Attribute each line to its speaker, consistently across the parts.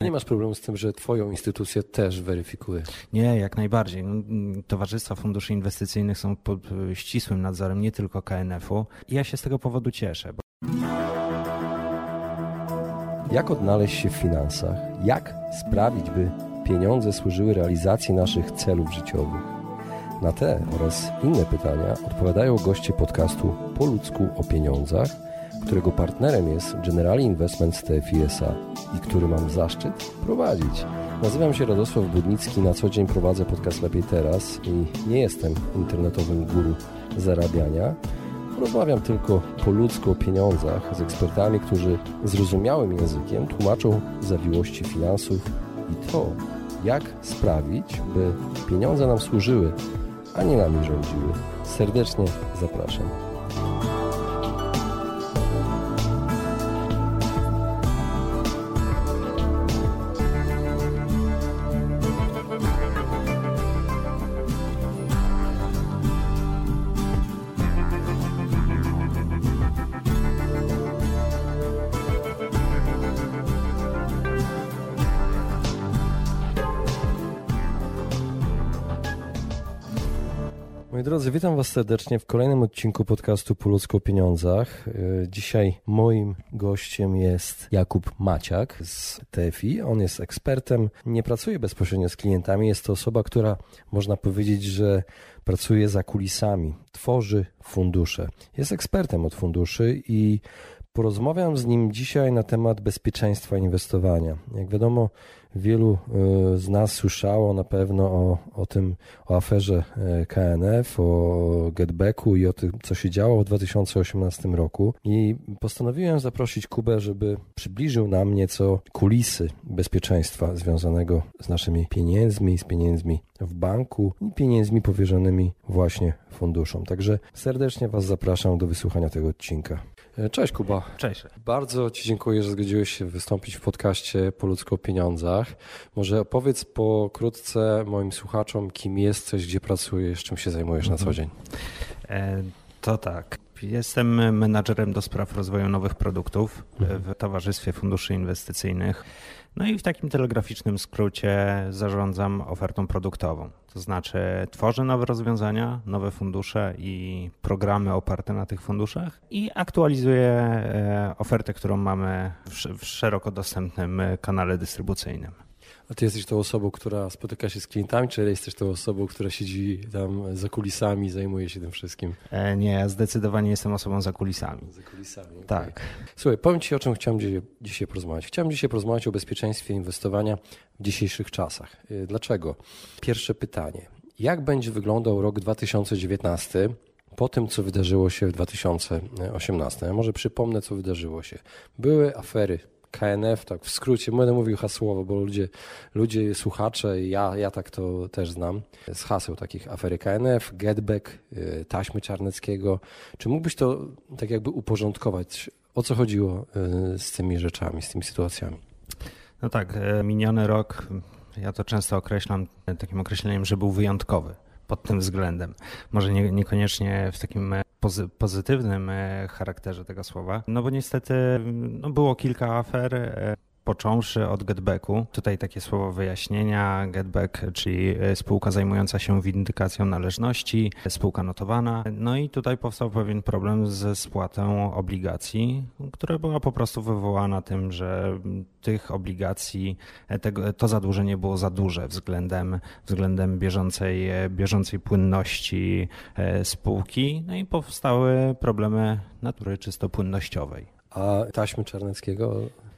Speaker 1: Nie masz problemu z tym, że Twoją instytucję też weryfikuje?
Speaker 2: Nie, jak najbardziej. No, towarzystwa funduszy inwestycyjnych są pod ścisłym nadzorem nie tylko KNF-u i ja się z tego powodu cieszę. Bo...
Speaker 1: Jak odnaleźć się w finansach? Jak sprawić, by pieniądze służyły realizacji naszych celów życiowych? Na te oraz inne pytania odpowiadają goście podcastu Po ludzku o pieniądzach – którego partnerem jest Generali Investments TFISA i który mam zaszczyt prowadzić. Nazywam się Radosław Budnicki, na co dzień prowadzę podcast Lepiej Teraz i nie jestem internetowym guru zarabiania. Rozmawiam tylko po ludzku o pieniądzach z ekspertami, którzy zrozumiałym językiem tłumaczą zawiłości finansów i to, jak sprawić, by pieniądze nam służyły, a nie nami rządziły. Serdecznie zapraszam. Drodzy, witam Was serdecznie w kolejnym odcinku podcastu Po ludzku o pieniądzach. E, dzisiaj moim gościem jest Jakub Maciak z TFI. On jest ekspertem, nie pracuje bezpośrednio z klientami. Jest to osoba, która można powiedzieć, że pracuje za kulisami, tworzy fundusze. Jest ekspertem od funduszy i Porozmawiam z nim dzisiaj na temat bezpieczeństwa inwestowania. Jak wiadomo, wielu e, z nas słyszało na pewno o, o tym, o aferze e, KNF, o getbacku i o tym, co się działo w 2018 roku. I postanowiłem zaprosić Kubę, żeby przybliżył nam nieco kulisy bezpieczeństwa związanego z naszymi pieniędzmi, z pieniędzmi w banku i pieniędzmi powierzonymi właśnie funduszom. Także serdecznie Was zapraszam do wysłuchania tego odcinka. E, cześć Kuba.
Speaker 2: Cześć.
Speaker 1: Bardzo Ci dziękuję, że zgodziłeś się wystąpić w podcaście Po ludzku o pieniądzach. Może opowiedz pokrótce moim słuchaczom, kim jesteś, gdzie pracujesz, czym się zajmujesz na co dzień.
Speaker 2: E, to tak. Jestem menadżerem do spraw rozwoju nowych produktów mhm. w Towarzystwie Funduszy Inwestycyjnych. No i w takim telegraficznym skrócie zarządzam ofertą produktową. To znaczy tworzę nowe rozwiązania, nowe fundusze i programy oparte na tych funduszach i aktualizuję e, ofertę, którą mamy w szeroko dostępnym kanale dystrybucyjnym.
Speaker 1: A ty jesteś tą osobą, która spotyka się z klientami, czy jesteś tą osobą, która siedzi tam za kulisami, zajmuje się tym wszystkim?
Speaker 2: E, nie, zdecydowanie jestem osobą za kulisami.
Speaker 1: Za kulisami. Okay.
Speaker 2: Tak.
Speaker 1: Słuchaj, powiem ci o czym chciałem dzisiaj porozmawiać. Chciałem dzisiaj porozmawiać o bezpieczeństwie inwestowania w dzisiejszych czasach. E, dlaczego? Pierwsze pytanie. Jak będzie wyglądał rok 2019 po tym, co wydarzyło się w 2018? Ja może przypomnę, co wydarzyło się. Były afery KNF, tak w skrócie, będę mówił hasłowo, bo ludzie, ludzie słuchacze, ja, ja tak to też znam, z haseł takich afery KNF, Getback, y, taśmy Czarneckiego. Czy mógłbyś to tak jakby uporządkować? O co chodziło y, z tymi rzeczami, z tymi sytuacjami?
Speaker 2: No tak, e, miniony rok, ja to często określam takim określeniem, że był wyjątkowy pod tym względem. Może nie, niekoniecznie w takim e, pozy, pozytywnym e, charakterze tego słowa, no bo niestety no było kilka afer, e, począwszy od getbacku. Tutaj takie słowo wyjaśnienia. Getback, czyli e, spółka zajmująca się windykacją należności, spółka notowana. No i tutaj powstał pewien problem ze spłatą obligacji, która była po prostu wywołana tym, że tych obligacji, e, tego, to zadłużenie było za duże względem, względem bieżącej, e, bieżącej płynności spółki. No i powstały problemy natury czysto płynnościowej.
Speaker 1: A taśmy Czarneckiego
Speaker 2: E,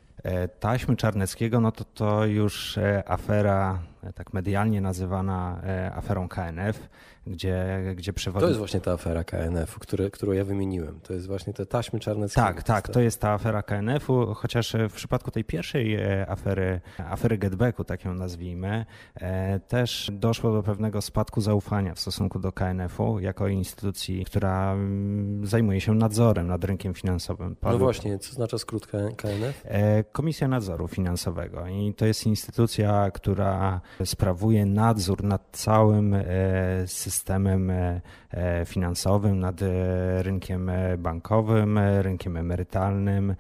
Speaker 2: taśmy Czarneckiego, no to to już e, afera e, tak medialnie nazywana aferą KNF, gdzie, gdzie przewodnik...
Speaker 1: To jest właśnie ta afera KNF-u, które, którą ja wymieniłem. To jest właśnie te taśmy czarneckie.
Speaker 2: Tak, tak, to jest ta afera KNF-u, chociaż w przypadku tej pierwszej e, afery, afery Getbacku, tak ją nazwijmy, e, też doszło do pewnego spadku zaufania w stosunku do KNF-u jako instytucji, która mm, zajmuje się nadzorem nad rynkiem finansowym.
Speaker 1: No właśnie, co znaczy skrót KNF?
Speaker 2: E, Komisja Nadzoru Finansowego i to jest instytucja, która sprawuje nadzór nad całym systemem finansowym, nad rynkiem bankowym, rynkiem emerytalnym,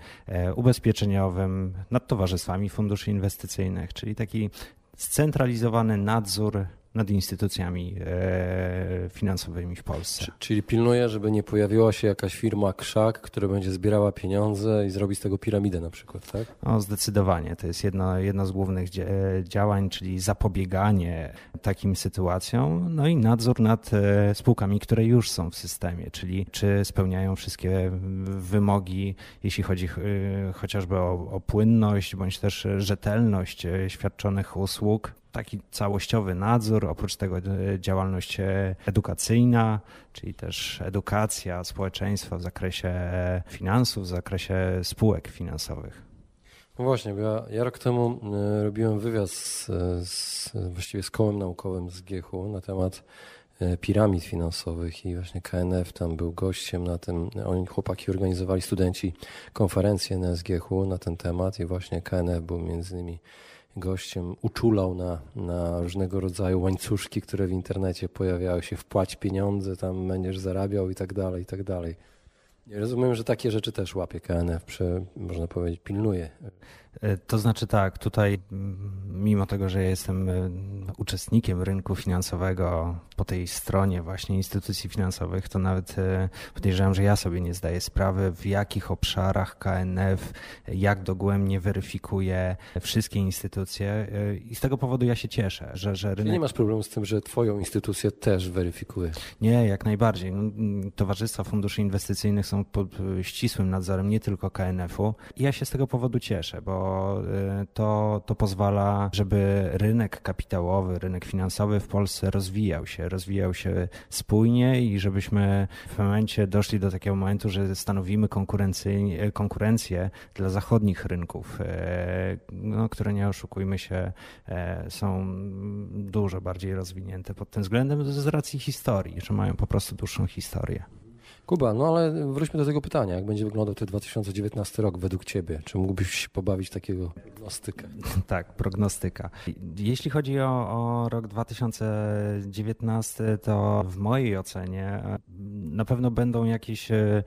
Speaker 2: ubezpieczeniowym, nad towarzystwami funduszy inwestycyjnych, czyli taki scentralizowany nadzór nad instytucjami e, finansowymi w Polsce.
Speaker 1: Czyli pilnuje, żeby nie pojawiła się jakaś firma krzak, która będzie zbierała pieniądze i zrobi z tego piramidę na przykład, tak?
Speaker 2: No, zdecydowanie. To jest jedno, jedno z głównych działań, czyli zapobieganie takim sytuacjom, no i nadzór nad e, spółkami, które już są w systemie, czyli czy spełniają wszystkie wymogi, jeśli chodzi e, chociażby o, o płynność, bądź też rzetelność świadczonych usług taki całościowy nadzór, oprócz tego e, działalność e, edukacyjna, czyli też edukacja społeczeństwa w zakresie finansów, w zakresie spółek finansowych.
Speaker 1: No właśnie, bo ja, ja rok temu e, robiłem wywiad z, z, właściwie z kołem naukowym z GIECH-u na temat piramid finansowych i właśnie KNF tam był gościem na tym, oni chłopaki organizowali studenci konferencję na SGH-u na ten temat i właśnie KNF był między innymi gościem uczulał na, na różnego rodzaju łańcuszki, które w internecie pojawiały się, wpłać pieniądze, tam będziesz zarabiał i tak dalej, i tak dalej. Rozumiem, że takie rzeczy też łapie KNF, przy, można powiedzieć, pilnuje.
Speaker 2: E, to znaczy tak, tutaj mimo tego, że jestem e, uczestnikiem rynku finansowego po tej stronie właśnie instytucji finansowych, to nawet e, podejrzewam, że ja sobie nie zdaję sprawy, w jakich obszarach KNF jak dogłębnie weryfikuje wszystkie instytucje i z tego powodu ja się cieszę, że, że rynek...
Speaker 1: nie masz problemu z tym, że twoją instytucję też weryfikuje?
Speaker 2: Nie, jak najbardziej. No, towarzystwa funduszy inwestycyjnych są pod ścisłym nadzorem nie tylko KNF-u i ja się z tego powodu cieszę, bo Y, to, to pozwala, żeby rynek kapitałowy, rynek finansowy w Polsce rozwijał się, rozwijał się spójnie i żebyśmy w momencie doszli do takiego momentu, że stanowimy konkurencję dla zachodnich rynków, y, no, które nie oszukujmy się, y, są dużo bardziej rozwinięte pod tym względem z racji historii, że mają po prostu dłuższą historię.
Speaker 1: Kuba, no ale wróćmy do tego pytania. Jak będzie wyglądał ten 2019 rok według Ciebie? Czy mógłbyś się pobawić takiego prognostyka?
Speaker 2: Tak, prognostyka. Jeśli chodzi o, o rok 2019, to w mojej ocenie na pewno będą jakieś e,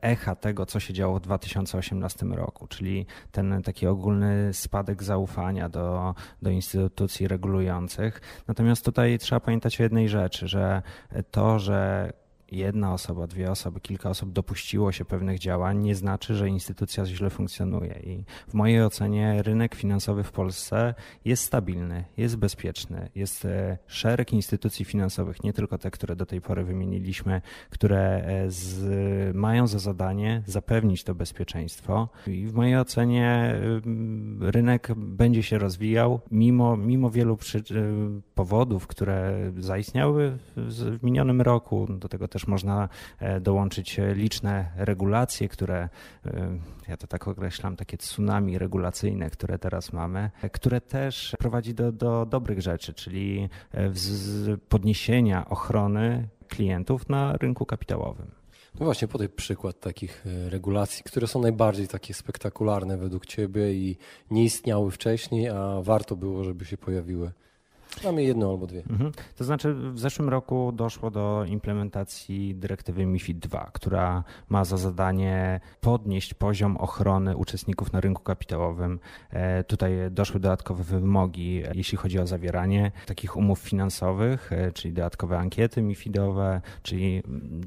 Speaker 2: echa tego, co się działo w 2018 roku, czyli ten taki ogólny spadek zaufania do, do instytucji regulujących. Natomiast tutaj trzeba pamiętać o jednej rzeczy, że to, że jedna osoba, dwie osoby, kilka osób dopuściło się pewnych działań, nie znaczy, że instytucja źle funkcjonuje. I w mojej ocenie rynek finansowy w Polsce jest stabilny, jest bezpieczny, jest e, szereg instytucji finansowych, nie tylko te, które do tej pory wymieniliśmy, które e, z, mają za zadanie zapewnić to bezpieczeństwo. I w mojej ocenie rynek będzie się rozwijał, mimo, mimo wielu przy, e, powodów, które zaistniały w, w minionym roku. Do tego też też można e, dołączyć e, liczne regulacje, które, e, ja to tak określam, takie tsunami regulacyjne, które teraz mamy, które też prowadzi do, do dobrych rzeczy, czyli podniesienia ochrony klientów na rynku kapitałowym.
Speaker 1: No właśnie, podaj przykład takich regulacji, które są najbardziej takie spektakularne według Ciebie i nie istniały wcześniej, a warto było, żeby się pojawiły. Mamy jedną albo dwie. Mhm.
Speaker 2: To znaczy w zeszłym roku doszło do implementacji dyrektywy MIFID II, która ma za zadanie podnieść poziom ochrony uczestników na rynku kapitałowym. E, tutaj doszły dodatkowe wymogi, jeśli chodzi o zawieranie takich umów finansowych, e, czyli dodatkowe ankiety MIFIDowe, czyli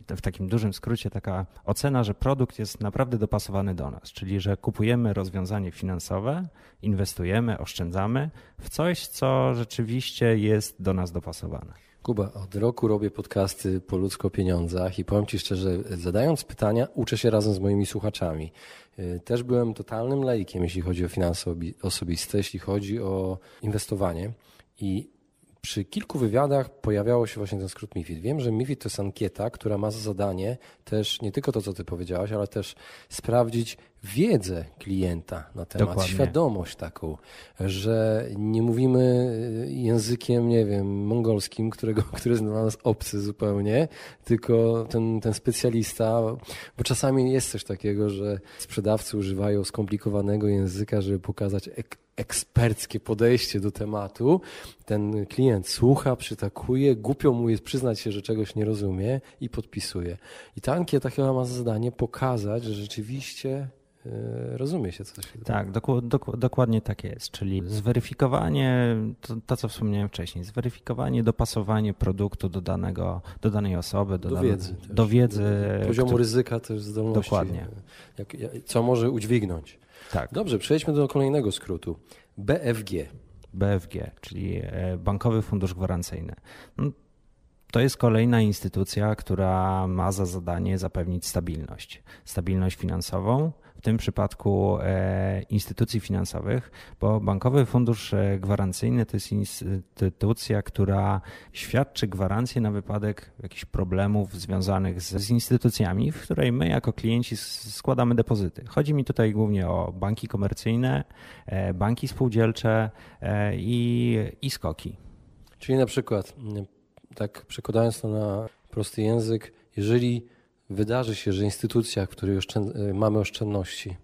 Speaker 2: w takim dużym skrócie taka ocena, że produkt jest naprawdę dopasowany do nas, czyli że kupujemy rozwiązanie finansowe, inwestujemy, oszczędzamy w coś, co rzeczywiście jest do nas dopasowane.
Speaker 1: Kuba, od roku robię podcasty po ludzko pieniądzach i powiem Ci szczerze, zadając pytania, uczę się razem z moimi słuchaczami. Y, też byłem totalnym laikiem, jeśli chodzi o finanse osobiste, jeśli chodzi o inwestowanie i przy kilku wywiadach pojawiało się właśnie ten skrót MIFID. Wiem, że MIFID to jest ankieta, która ma za zadanie też nie tylko to, co ty powiedziałaś, ale też sprawdzić, wiedzę klienta na temat,
Speaker 2: Dokładnie.
Speaker 1: świadomość taką, że nie mówimy językiem, nie wiem, mongolskim, którego, który jest dla nas obcy zupełnie, tylko ten, ten specjalista, bo czasami jest coś takiego, że sprzedawcy używają skomplikowanego języka, żeby pokazać ek eksperckie podejście do tematu. Ten klient słucha, przytakuje, głupio mu jest przyznać się, że czegoś nie rozumie i podpisuje. I ta ankieta chyba ma za zadanie pokazać, że rzeczywiście e, rozumie się coś.
Speaker 2: Tak, doku, doku, dokładnie tak jest. Czyli zweryfikowanie, to, to, co wspomniałem wcześniej, zweryfikowanie, dopasowanie produktu do, danego, do danej osoby, do,
Speaker 1: do
Speaker 2: dane,
Speaker 1: wiedzy.
Speaker 2: Do wiedzy.
Speaker 1: Poziomu
Speaker 2: który,
Speaker 1: ryzyka też zdolności.
Speaker 2: Dokładnie.
Speaker 1: Jak, co może udźwignąć.
Speaker 2: Tak.
Speaker 1: Dobrze, przejdźmy do kolejnego skrótu. BFG.
Speaker 2: BFG, czyli Bankowy Fundusz Gwarancyjny. No, to jest kolejna instytucja, która ma za zadanie zapewnić stabilność. Stabilność finansową, w tym przypadku e, instytucji finansowych, bo Bankowy Fundusz Gwarancyjny to jest instytucja, która świadczy gwarancję na wypadek jakichś problemów związanych z, z instytucjami, w której my jako klienci składamy depozyty. Chodzi mi tutaj głównie o banki komercyjne, e, banki spółdzielcze e, i, i skoki.
Speaker 1: Czyli na przykład, tak przekładając to na prosty język, jeżeli wydarzy się, że instytucja, w której oszczęd mamy oszczędności,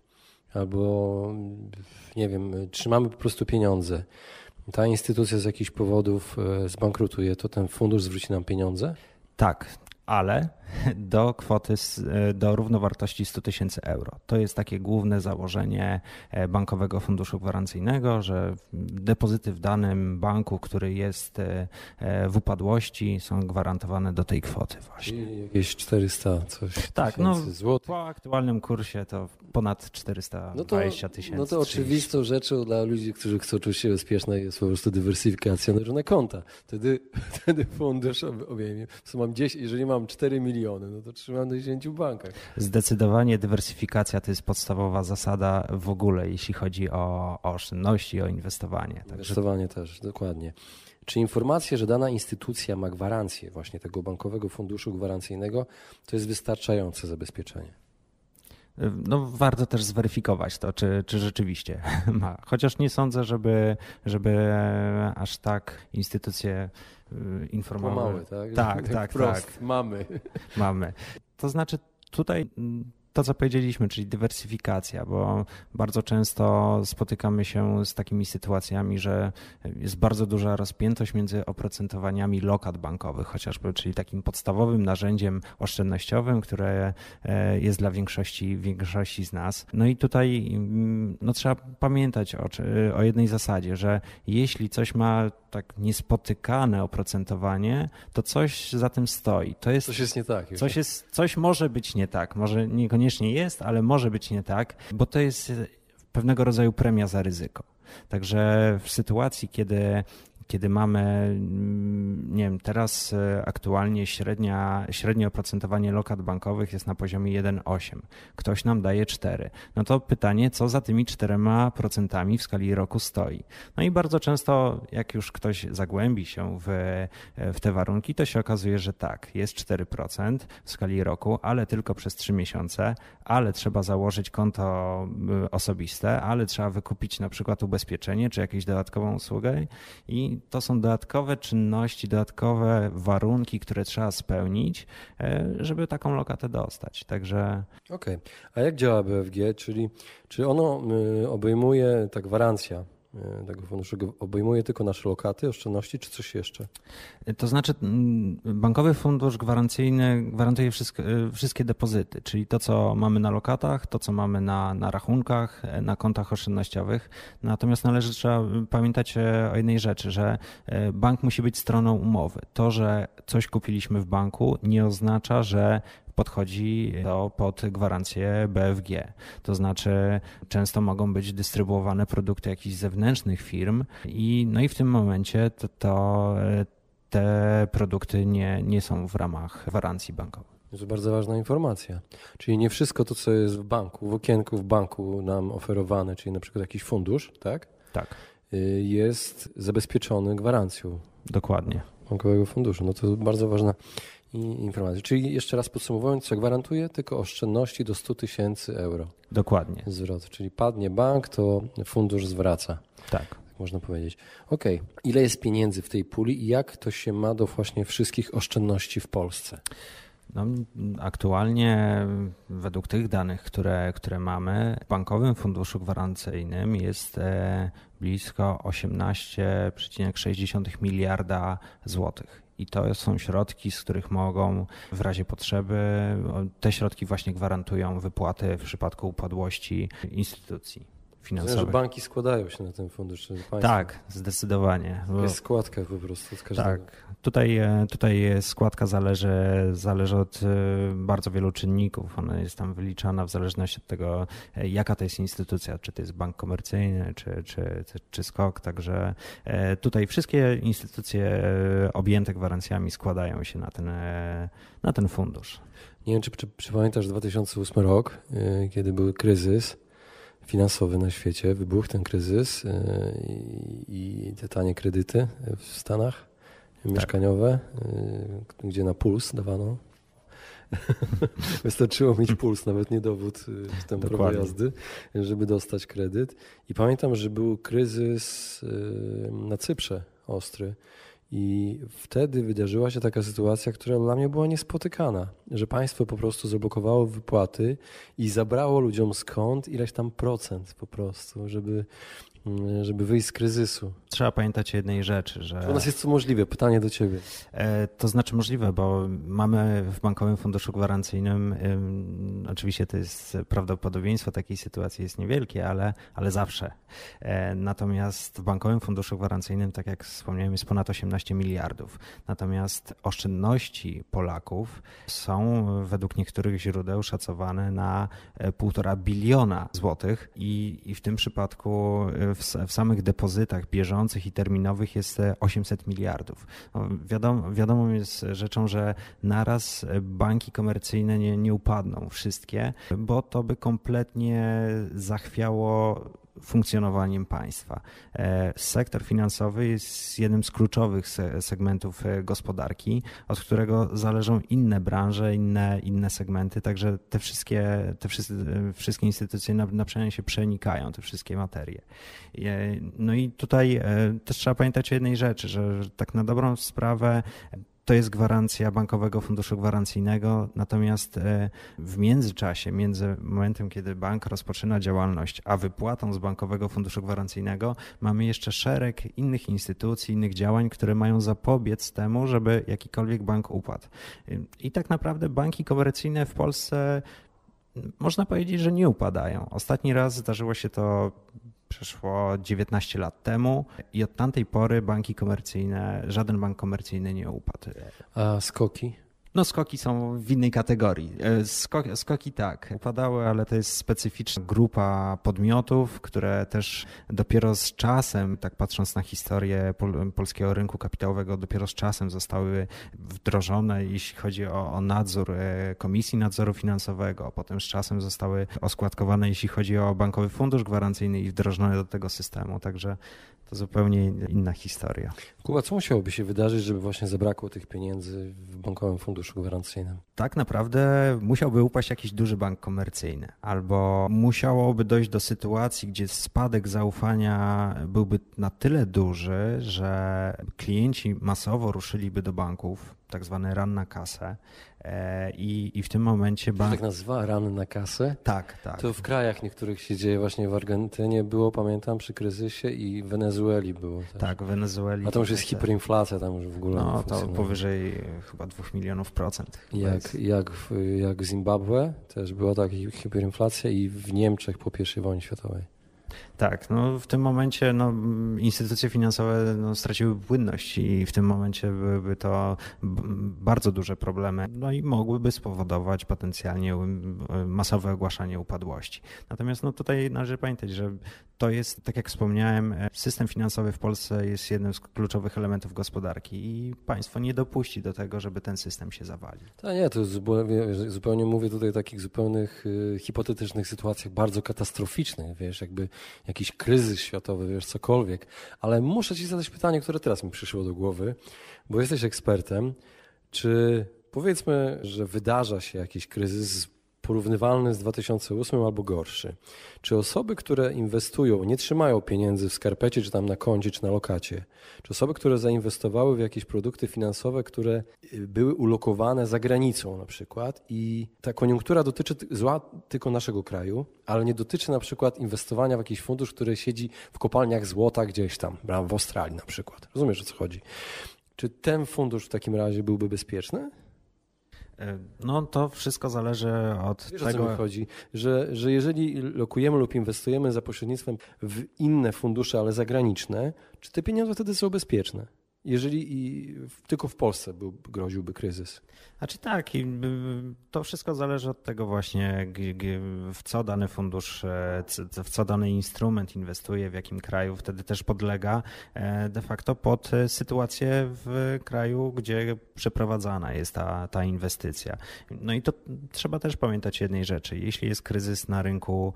Speaker 1: albo nie wiem, trzymamy po prostu pieniądze, ta instytucja z jakichś powodów zbankrutuje, to ten fundusz zwróci nam pieniądze?
Speaker 2: Tak, ale do kwoty, do równowartości 100 tysięcy euro. To jest takie główne założenie Bankowego Funduszu Gwarancyjnego, że depozyty w danym banku, który jest w upadłości, są gwarantowane do tej kwoty właśnie.
Speaker 1: Jakieś 400 coś
Speaker 2: tak, no,
Speaker 1: złotych.
Speaker 2: Po aktualnym kursie to ponad 420 tysięcy.
Speaker 1: No to, no to oczywistą rzeczą dla ludzi, którzy chcą czuć się bezpieczne jest po prostu dywersyfikacja na różne konta. Wtedy, wtedy fundusz obejmie. Mam 10, jeżeli mam 4 miliony, miliony, no to trzymam do 10 w bankach.
Speaker 2: Zdecydowanie dywersyfikacja to jest podstawowa zasada w ogóle, jeśli chodzi o, o oszczędności, o inwestowanie.
Speaker 1: Inwestowanie Także... też, dokładnie. Czy informacje, że dana instytucja ma gwarancję właśnie tego bankowego funduszu gwarancyjnego, to jest wystarczające zabezpieczenie?
Speaker 2: No, warto też zweryfikować to, czy, czy rzeczywiście ma. Chociaż nie sądzę, żeby, żeby aż tak instytucje informowały.
Speaker 1: Kłamały, tak?
Speaker 2: Tak, tak,
Speaker 1: Prost.
Speaker 2: tak.
Speaker 1: Mamy.
Speaker 2: Mamy. To znaczy tutaj to, co powiedzieliśmy, czyli dywersyfikacja, bo bardzo często spotykamy się z takimi sytuacjami, że jest bardzo duża rozpiętość między oprocentowaniami lokat bankowych, chociażby, czyli takim podstawowym narzędziem oszczędnościowym, które jest dla większości, większości z nas. No i tutaj no, trzeba pamiętać o, o jednej zasadzie, że jeśli coś ma tak niespotykane oprocentowanie, to coś za tym stoi. To jest,
Speaker 1: coś jest nie tak.
Speaker 2: Coś, jest, coś może być nie tak. Może niekoniecznie jest, ale może być nie tak, bo to jest pewnego rodzaju premia za ryzyko. Także w sytuacji, kiedy kiedy mamy, nie wiem, teraz aktualnie średnia, średnie oprocentowanie lokat bankowych jest na poziomie 1,8. Ktoś nam daje 4. No to pytanie, co za tymi 4% w skali roku stoi? No i bardzo często, jak już ktoś zagłębi się w, w te warunki, to się okazuje, że tak, jest 4% w skali roku, ale tylko przez 3 miesiące, ale trzeba założyć konto osobiste, ale trzeba wykupić na przykład ubezpieczenie czy jakąś dodatkową usługę i to są dodatkowe czynności, dodatkowe warunki, które trzeba spełnić, żeby taką lokatę dostać. Także.
Speaker 1: Okej. Okay. A jak działa BFG? Czyli czy ono obejmuje ta gwarancja? Tego funduszu obejmuje tylko nasze lokaty, oszczędności, czy coś jeszcze?
Speaker 2: To znaczy, bankowy fundusz gwarancyjny gwarantuje wszystkie, wszystkie depozyty, czyli to, co mamy na lokatach, to, co mamy na, na rachunkach, na kontach oszczędnościowych. Natomiast należy trzeba pamiętać o jednej rzeczy, że bank musi być stroną umowy. To, że coś kupiliśmy w banku, nie oznacza, że podchodzi to pod gwarancję BFG. To znaczy często mogą być dystrybuowane produkty jakichś zewnętrznych firm i no i w tym momencie to, to te produkty nie, nie są w ramach gwarancji bankowej.
Speaker 1: To bardzo ważna informacja. Czyli nie wszystko to, co jest w banku, w okienku w banku nam oferowane, czyli na przykład jakiś fundusz, tak?
Speaker 2: Tak.
Speaker 1: Jest zabezpieczony gwarancją.
Speaker 2: Dokładnie.
Speaker 1: Bankowego funduszu. No to bardzo ważna i informacji. Czyli jeszcze raz podsumowując, co gwarantuje? Tylko oszczędności do 100 tysięcy euro.
Speaker 2: Dokładnie.
Speaker 1: Zwrot. Czyli padnie bank, to fundusz zwraca.
Speaker 2: Tak. tak
Speaker 1: można powiedzieć. Ok, ile jest pieniędzy w tej puli i jak to się ma do właśnie wszystkich oszczędności w Polsce?
Speaker 2: No, aktualnie według tych danych, które, które mamy, w Bankowym Funduszu Gwarancyjnym jest e, blisko 18,6 miliarda złotych. I to są środki, z których mogą w razie potrzeby, te środki właśnie gwarantują wypłaty w przypadku upadłości instytucji finansowych.
Speaker 1: Że banki składają się na ten fundusz.
Speaker 2: Tak, zdecydowanie.
Speaker 1: Jest składka po prostu z każdego.
Speaker 2: Tak, tutaj, e, tutaj składka zależy, zależy od e, bardzo wielu czynników. Ona jest tam wyliczana w zależności od tego, e, jaka to jest instytucja, czy to jest bank komercyjny, czy, czy, czy SKOK. Także tutaj wszystkie instytucje objęte gwarancjami składają się na ten, na ten fundusz.
Speaker 1: Nie wiem, czy, czy, czy pamiętasz 2008 rok, kiedy był kryzys finansowy na świecie, wybuchł ten kryzys y, i te tanie kredyty w Stanach tak. mieszkaniowe, y, gdzie na puls dawano. Wystarczyło mieć puls, nawet nie dowód y, tam prawo jazdy, żeby dostać kredyt. I pamiętam, że był kryzys na Cyprze ostry i wtedy wydarzyła się taka sytuacja, która dla mnie była niespotykana, że państwo po prostu zablokowało wypłaty i zabrało ludziom skąd ileś tam procent po prostu, żeby żeby wyjść z kryzysu.
Speaker 2: Trzeba pamiętać o jednej rzeczy, że.
Speaker 1: U nas jest to możliwe. Pytanie do ciebie.
Speaker 2: E, to znaczy możliwe, bo mamy w Bankowym Funduszu Gwarancyjnym, oczywiście to jest prawdopodobieństwo takiej sytuacji jest niewielkie, ale, ale zawsze. E, natomiast w Bankowym Funduszu Gwarancyjnym, tak jak wspomniałem, jest ponad 18 miliardów. Natomiast oszczędności Polaków są według niektórych źródeł szacowane na e, półtora biliona złotych i, i w tym przypadku w, w samych depozytach bieżących i terminowych jest 800 miliardów. No, wiadomo, wiadomo jest rzeczą, że naraz banki komercyjne nie, nie upadną wszystkie, bo to by kompletnie zachwiało funkcjonowaniem państwa. E, sektor finansowy jest jednym z kluczowych segmentów e, gospodarki, od którego zależą inne branże, inne, inne segmenty, także te wszystkie, te wszystkie instytucje na, na się przenikają, te wszystkie materie. No i tutaj e, też trzeba pamiętać o jednej rzeczy, że tak na dobrą sprawę to jest gwarancja Bankowego Funduszu Gwarancyjnego, natomiast e, w międzyczasie, między momentem, kiedy bank rozpoczyna działalność, a wypłatą z Bankowego Funduszu Gwarancyjnego, mamy jeszcze szereg innych instytucji, innych działań, które mają zapobiec temu, żeby jakikolwiek bank upadł. I tak naprawdę banki komercyjne w Polsce można powiedzieć, że nie upadają. Ostatni raz zdarzyło się to przeszło 19 lat temu i od tamtej pory banki komercyjne, żaden bank komercyjny nie upadł.
Speaker 1: A skoki?
Speaker 2: No skoki są w innej kategorii. E, skoki, skoki tak, upadały, ale to jest specyficzna grupa podmiotów, które też dopiero z czasem, tak patrząc na historię pol, polskiego rynku kapitałowego, dopiero z czasem zostały wdrożone, jeśli chodzi o, o nadzór e, Komisji Nadzoru Finansowego, potem z czasem zostały oskładkowane, jeśli chodzi o Bankowy Fundusz Gwarancyjny i wdrożone do tego systemu. Także to zupełnie inna historia.
Speaker 1: Kuba, co musiałoby się wydarzyć, żeby właśnie zabrakło tych pieniędzy w Bankowym Funduszu Gwarancyjnym?
Speaker 2: Tak naprawdę musiałby upaść jakiś duży bank komercyjny, albo musiałoby dojść do sytuacji, gdzie spadek zaufania byłby na tyle duży, że klienci masowo ruszyliby do banków, tak zwany run na kasę, E, I, I w tym momencie bank.
Speaker 1: tak nazywa ran na kasę?
Speaker 2: Tak, tak.
Speaker 1: To w krajach niektórych się dzieje, właśnie w Argentynie było, pamiętam, przy kryzysie i w Wenezueli było. Też.
Speaker 2: Tak, w Wenezueli.
Speaker 1: A tam już jest hiperinflacja, tam już w ogóle.
Speaker 2: No, to powyżej chyba dwóch milionów procent.
Speaker 1: Jak, jak, w, jak w Zimbabwe też była taka hiperinflacja i w Niemczech po I wojnie światowej.
Speaker 2: Tak, no w tym momencie no, instytucje finansowe no, straciły płynność i w tym momencie byłyby to bardzo duże problemy, no i mogłyby spowodować potencjalnie masowe ogłaszanie upadłości. Natomiast no, tutaj należy pamiętać, że to jest, tak jak wspomniałem, system finansowy w Polsce jest jednym z kluczowych elementów gospodarki i państwo nie dopuści do tego, żeby ten system się zawalił.
Speaker 1: Tak, nie, to zupełnie, zupełnie mówię tutaj o takich zupełnych y, hipotetycznych sytuacjach, bardzo katastroficznych, wiesz, jakby jakiś kryzys światowy, wiesz, cokolwiek. Ale muszę ci zadać pytanie, które teraz mi przyszło do głowy, bo jesteś ekspertem. Czy powiedzmy, że wydarza się jakiś kryzys porównywalny z 2008 albo gorszy. Czy osoby, które inwestują, nie trzymają pieniędzy w skarpecie, czy tam na koncie, czy na lokacie, czy osoby, które zainwestowały w jakieś produkty finansowe, które y, były ulokowane za granicą na przykład i ta koniunktura dotyczy zła tylko naszego kraju, ale nie dotyczy na przykład inwestowania w jakiś fundusz, który siedzi w kopalniach złota gdzieś tam, w Australii na przykład. Rozumiesz o co chodzi? Czy ten fundusz w takim razie byłby bezpieczny?
Speaker 2: E, no to wszystko zależy od
Speaker 1: Wiesz,
Speaker 2: tego.
Speaker 1: O co mi chodzi, że, że jeżeli lokujemy lub inwestujemy za pośrednictwem w inne fundusze, ale zagraniczne, czy te pieniądze wtedy są bezpieczne? Jeżeli i tylko w Polsce był, groziłby kryzys.
Speaker 2: Znaczy tak, i to wszystko zależy od tego właśnie, w co dany fundusz, e, w co dany instrument inwestuje, w jakim kraju, wtedy też podlega e, de facto pod e, sytuację w kraju, gdzie przeprowadzana jest ta, ta inwestycja. No i to trzeba też pamiętać jednej rzeczy. Jeśli jest kryzys na rynku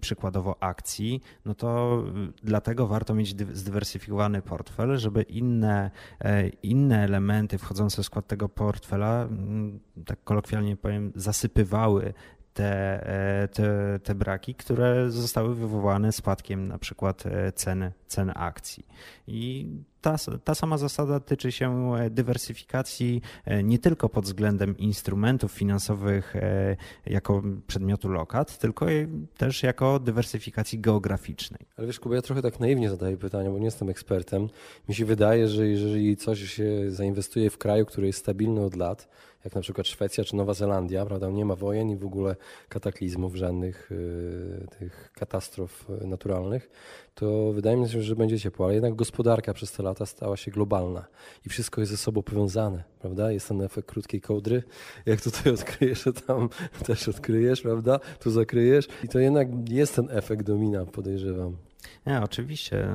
Speaker 2: przykładowo akcji, no to dlatego warto mieć zdywersyfikowany portfel, żeby inne E, inne elementy wchodzące w skład tego portfela, mm, tak kolokwialnie powiem, zasypywały te, e, te, te braki, które zostały wywołane spadkiem na przykład cen, cen akcji. I ta, ta sama zasada tyczy się dywersyfikacji nie tylko pod względem instrumentów finansowych jako przedmiotu lokat, tylko też jako dywersyfikacji geograficznej.
Speaker 1: Ale wiesz, Kuba, ja trochę tak naiwnie zadaję pytania, bo nie jestem ekspertem. Mi się wydaje, że jeżeli coś się zainwestuje w kraju, który jest stabilny od lat, jak na przykład Szwecja czy Nowa Zelandia, prawda, nie ma wojen i w ogóle kataklizmów, żadnych y, tych katastrof naturalnych, to wydaje mi się, że będzie ciepło, ale jednak gospodarka przez te lata stała się globalna i wszystko jest ze sobą powiązane, prawda? Jest ten efekt krótkiej kołdry, jak tutaj odkryjesz, to tam też odkryjesz, prawda? Tu zakryjesz i to jednak jest ten efekt domina, podejrzewam.
Speaker 2: Nie, oczywiście.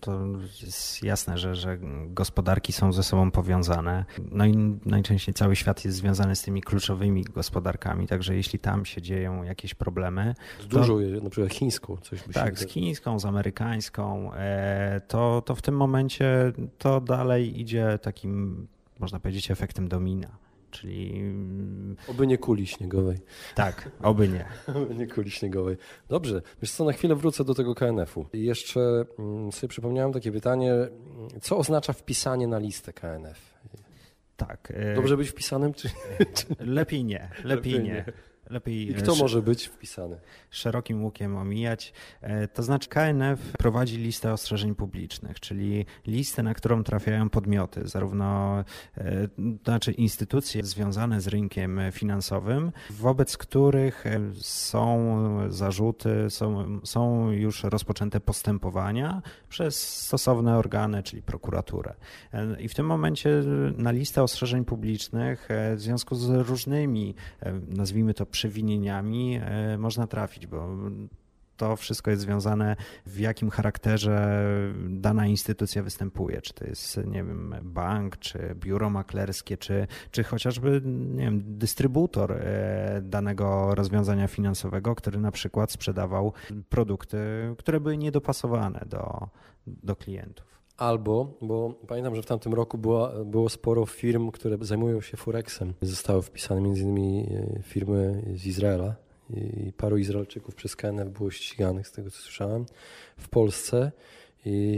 Speaker 2: To jest jasne, że, że gospodarki są ze sobą powiązane. No i najczęściej cały świat jest związany z tymi kluczowymi gospodarkami, także jeśli tam się dzieją jakieś problemy.
Speaker 1: Z dużo, na przykład chińską, coś by
Speaker 2: Tak, z chińską, z amerykańską, e, to, to w tym momencie to dalej idzie takim, można powiedzieć, efektem domina czyli...
Speaker 1: Mm, oby nie kuli śniegowej.
Speaker 2: Tak, oby nie.
Speaker 1: oby nie kuli śniegowej. Dobrze, wiesz co, na chwilę wrócę do tego KNF-u. I jeszcze mm, sobie przypomniałem takie pytanie, co oznacza wpisanie na listę KNF?
Speaker 2: Tak.
Speaker 1: E, Dobrze być wpisanym, czy...
Speaker 2: Lepiej nie, lepiej, lepiej nie. nie.
Speaker 1: Lepiej I kto może być wpisany?
Speaker 2: Szerokim łukiem omijać. E, to znaczy KNF prowadzi listę ostrzeżeń publicznych, czyli listę, na którą trafiają podmioty, zarówno e, to znaczy instytucje związane z rynkiem finansowym, wobec których e, są zarzuty, są, są już rozpoczęte postępowania przez stosowne organy, czyli prokuraturę. I w tym momencie na listę ostrzeżeń publicznych w związku z różnymi, nazwijmy to przewinieniami e, można trafić, bo to wszystko jest związane w jakim charakterze dana instytucja występuje. Czy to jest, nie wiem, bank, czy biuro maklerskie, czy, czy chociażby, nie wiem, dystrybutor e, danego rozwiązania finansowego, który na przykład sprzedawał produkty, które były niedopasowane do, do klientów.
Speaker 1: Albo, bo pamiętam, że w tamtym roku było, było sporo firm, które zajmują się Forexem. Zostały wpisane innymi e, firmy z Izraela i paru Izraelczyków przez KNF było ściganych, z tego co słyszałem, w Polsce,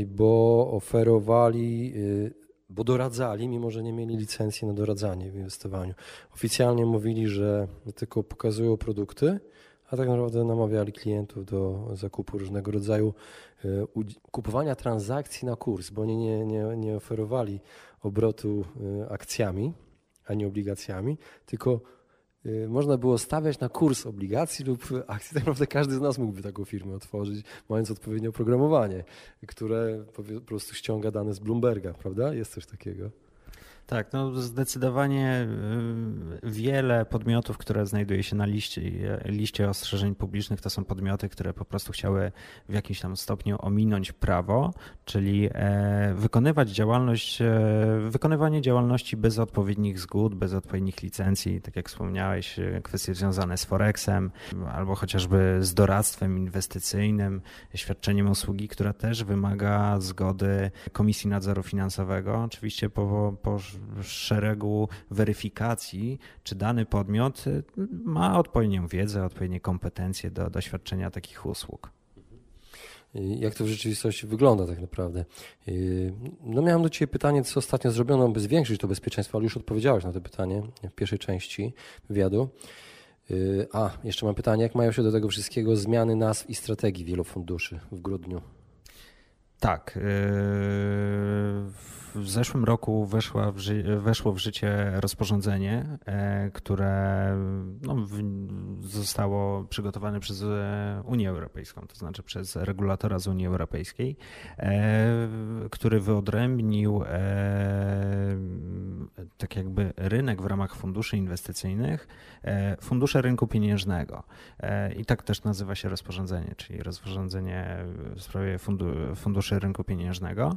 Speaker 1: bo oferowali, e, bo doradzali, mimo że nie mieli licencji na doradzanie w inwestowaniu. Oficjalnie mówili, że tylko pokazują produkty, a tak naprawdę namawiali klientów do zakupu różnego rodzaju e, kupowania transakcji na kurs, bo oni nie, nie, nie oferowali obrotu e, akcjami ani obligacjami, tylko e, można było stawiać na kurs obligacji lub akcji. Tak naprawdę każdy z nas mógłby taką firmę otworzyć, mając odpowiednie oprogramowanie, które po prostu ściąga dane z Bloomberga, prawda? Jest coś takiego.
Speaker 2: Tak, no zdecydowanie y, wiele podmiotów, które znajduje się na liście, liście ostrzeżeń publicznych, to są podmioty, które po prostu chciały w jakimś tam stopniu ominąć prawo, czyli e, wykonywać działalność, e, wykonywanie działalności bez odpowiednich zgód, bez odpowiednich licencji, tak jak wspomniałeś, e, kwestie związane z Forexem albo chociażby z doradztwem inwestycyjnym, świadczeniem usługi, która też wymaga zgody Komisji Nadzoru Finansowego, oczywiście po, po szeregu weryfikacji, czy dany podmiot ma odpowiednią wiedzę, odpowiednie kompetencje do doświadczenia takich usług.
Speaker 1: Jak to w rzeczywistości wygląda tak naprawdę? No miałem do Ciebie pytanie, co ostatnio zrobiono, by zwiększyć to bezpieczeństwo, ale już odpowiedziałeś na to pytanie w pierwszej części wywiadu. A, jeszcze mam pytanie, jak mają się do tego wszystkiego zmiany nazw i strategii wielu funduszy w grudniu?
Speaker 2: Tak. W zeszłym roku weszła w ży- weszło w życie rozporządzenie, e, które no, zostało przygotowane przez e, Unię Europejską, to znaczy przez regulatora z Unii Europejskiej, e, który wyodrębnił tak jakby rynek w ramach funduszy inwestycyjnych, fundusze rynku pieniężnego. I tak też nazywa się rozporządzenie, czyli rozporządzenie w sprawie funduszy rynku pieniężnego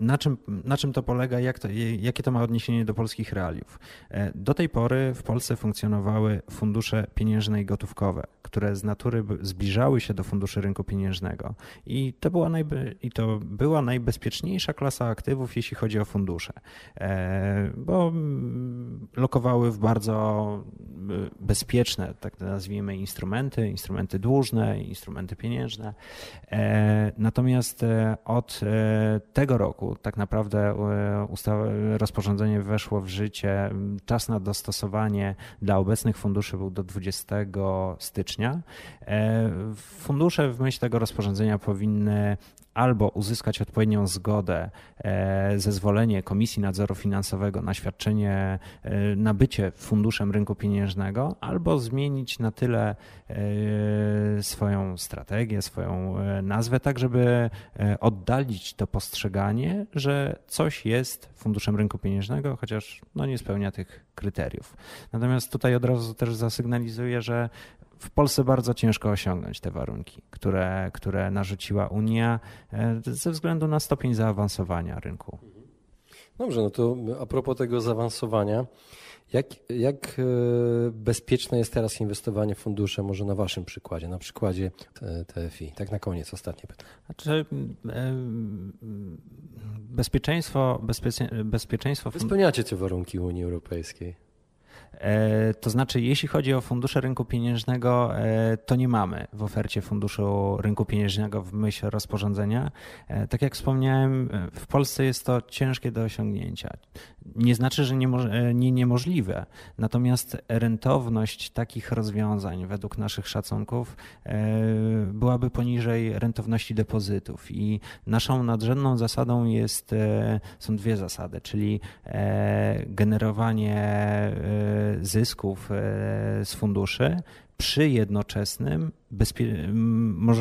Speaker 2: na czym, na czym to polega, jak to, jakie to ma odniesienie do polskich realiów. E, do tej pory w Polsce funkcjonowały fundusze pieniężne i gotówkowe, które z natury zbliżały się do funduszy rynku pieniężnego i to była, najbe, i to była najbezpieczniejsza klasa aktywów, jeśli chodzi o fundusze, e, bo mm, lokowały w bardzo e, bezpieczne, tak nazwijmy, instrumenty, instrumenty dłużne, instrumenty pieniężne. Natomiast od tego roku tak naprawdę e, rozporządzenie weszło w życie. Czas na dostosowanie dla obecnych funduszy był do 20 stycznia. E, fundusze w myśl tego rozporządzenia powinny albo uzyskać odpowiednią zgodę, e, zezwolenie Komisji Nadzoru Finansowego na świadczenie, e, nabycie funduszem rynku pieniężnego, albo zmienić na tyle e, swoją strategię, swoją nazwę, tak żeby oddalić to postrzeganie, że coś jest funduszem rynku pieniężnego, chociaż no nie spełnia tych kryteriów. Natomiast tutaj od razu też zasygnalizuję, że w Polsce bardzo ciężko osiągnąć te warunki, które, które narzuciła Unia e, ze względu na stopień zaawansowania rynku.
Speaker 1: Dobrze, no to a propos tego zaawansowania, jak, jak e, bezpieczne jest teraz inwestowanie w fundusze, może na Waszym przykładzie, na przykładzie TFI? Tak na koniec, ostatnie pytanie.
Speaker 2: Znaczy, e, bezpieczeństwo, bezpiecze, bezpieczeństwo...
Speaker 1: Wy spełniacie te warunki Unii Europejskiej.
Speaker 2: E, to znaczy, jeśli chodzi o fundusze rynku pieniężnego, e, to nie mamy w ofercie funduszu rynku pieniężnego w myśl rozporządzenia. E, tak jak wspomniałem, w Polsce jest to ciężkie do osiągnięcia. Nie znaczy, że nie, nie niemożliwe, natomiast rentowność takich rozwiązań według naszych szacunków byłaby poniżej rentowności depozytów. I naszą nadrzędną zasadą jest, są dwie zasady, czyli generowanie zysków e, z funduszy przy jednoczesnym bezpie-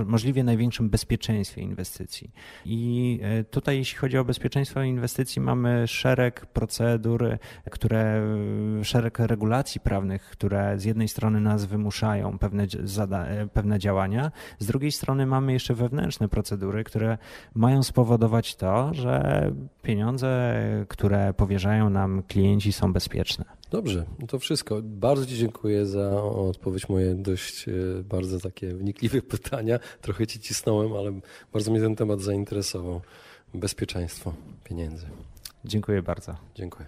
Speaker 2: możliwie największym bezpieczeństwie inwestycji. I e, tutaj, jeśli chodzi o bezpieczeństwo inwestycji, mamy szereg procedur, które, szereg regulacji prawnych, które z jednej strony nas wymuszają pewne, zada- pewne działania, z drugiej strony mamy jeszcze wewnętrzne procedury, które mają spowodować to, że pieniądze, które powierzają nam klienci, są bezpieczne.
Speaker 1: Dobrze, to wszystko. Bardzo Ci dziękuję za odpowiedź moje dość e, bardzo takie wnikliwe pytania. Trochę Ci cisnąłem, ale bardzo mnie ten temat zainteresował. Bezpieczeństwo pieniędzy.
Speaker 2: Dziękuję bardzo.
Speaker 1: Dziękuję.